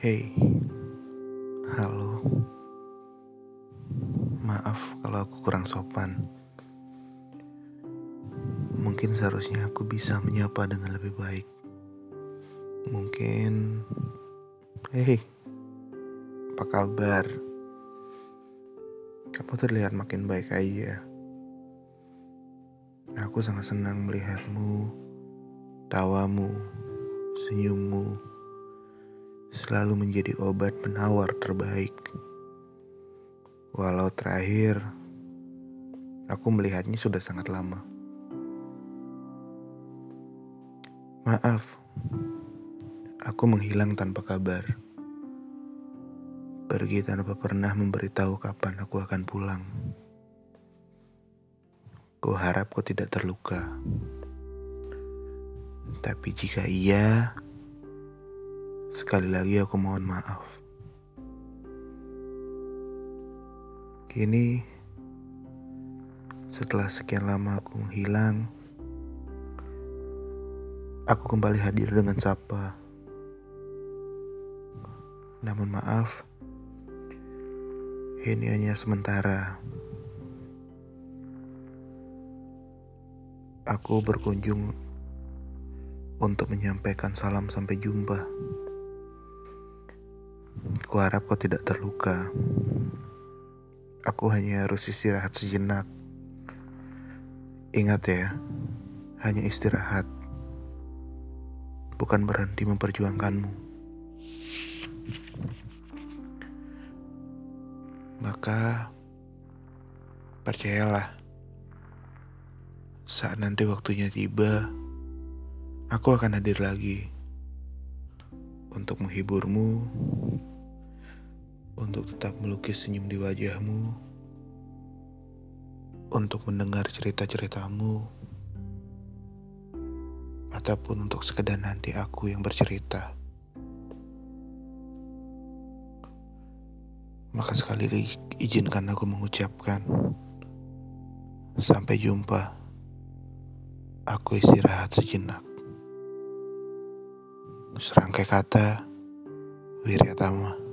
Hey, halo. Maaf kalau aku kurang sopan. Mungkin seharusnya aku bisa menyapa dengan lebih baik. Mungkin, hey, apa kabar? Kamu terlihat makin baik aja. Aku sangat senang melihatmu, tawamu, senyummu selalu menjadi obat penawar terbaik. Walau terakhir, aku melihatnya sudah sangat lama. Maaf, aku menghilang tanpa kabar. Pergi tanpa pernah memberitahu kapan aku akan pulang. Ku harap kau tidak terluka. Tapi jika iya, Sekali lagi aku mohon maaf. Kini, setelah sekian lama aku menghilang, aku kembali hadir dengan sapa. Namun maaf, ini hanya sementara. Aku berkunjung untuk menyampaikan salam sampai jumpa. Kuharap kau tidak terluka. Aku hanya harus istirahat sejenak. Ingat ya, hanya istirahat. Bukan berhenti memperjuangkanmu. Maka, percayalah. Saat nanti waktunya tiba, aku akan hadir lagi untuk menghiburmu untuk tetap melukis senyum di wajahmu, untuk mendengar cerita-ceritamu, ataupun untuk sekedar nanti aku yang bercerita. Maka sekali lagi izinkan aku mengucapkan sampai jumpa. Aku istirahat sejenak. Serangkai kata Wiryatama.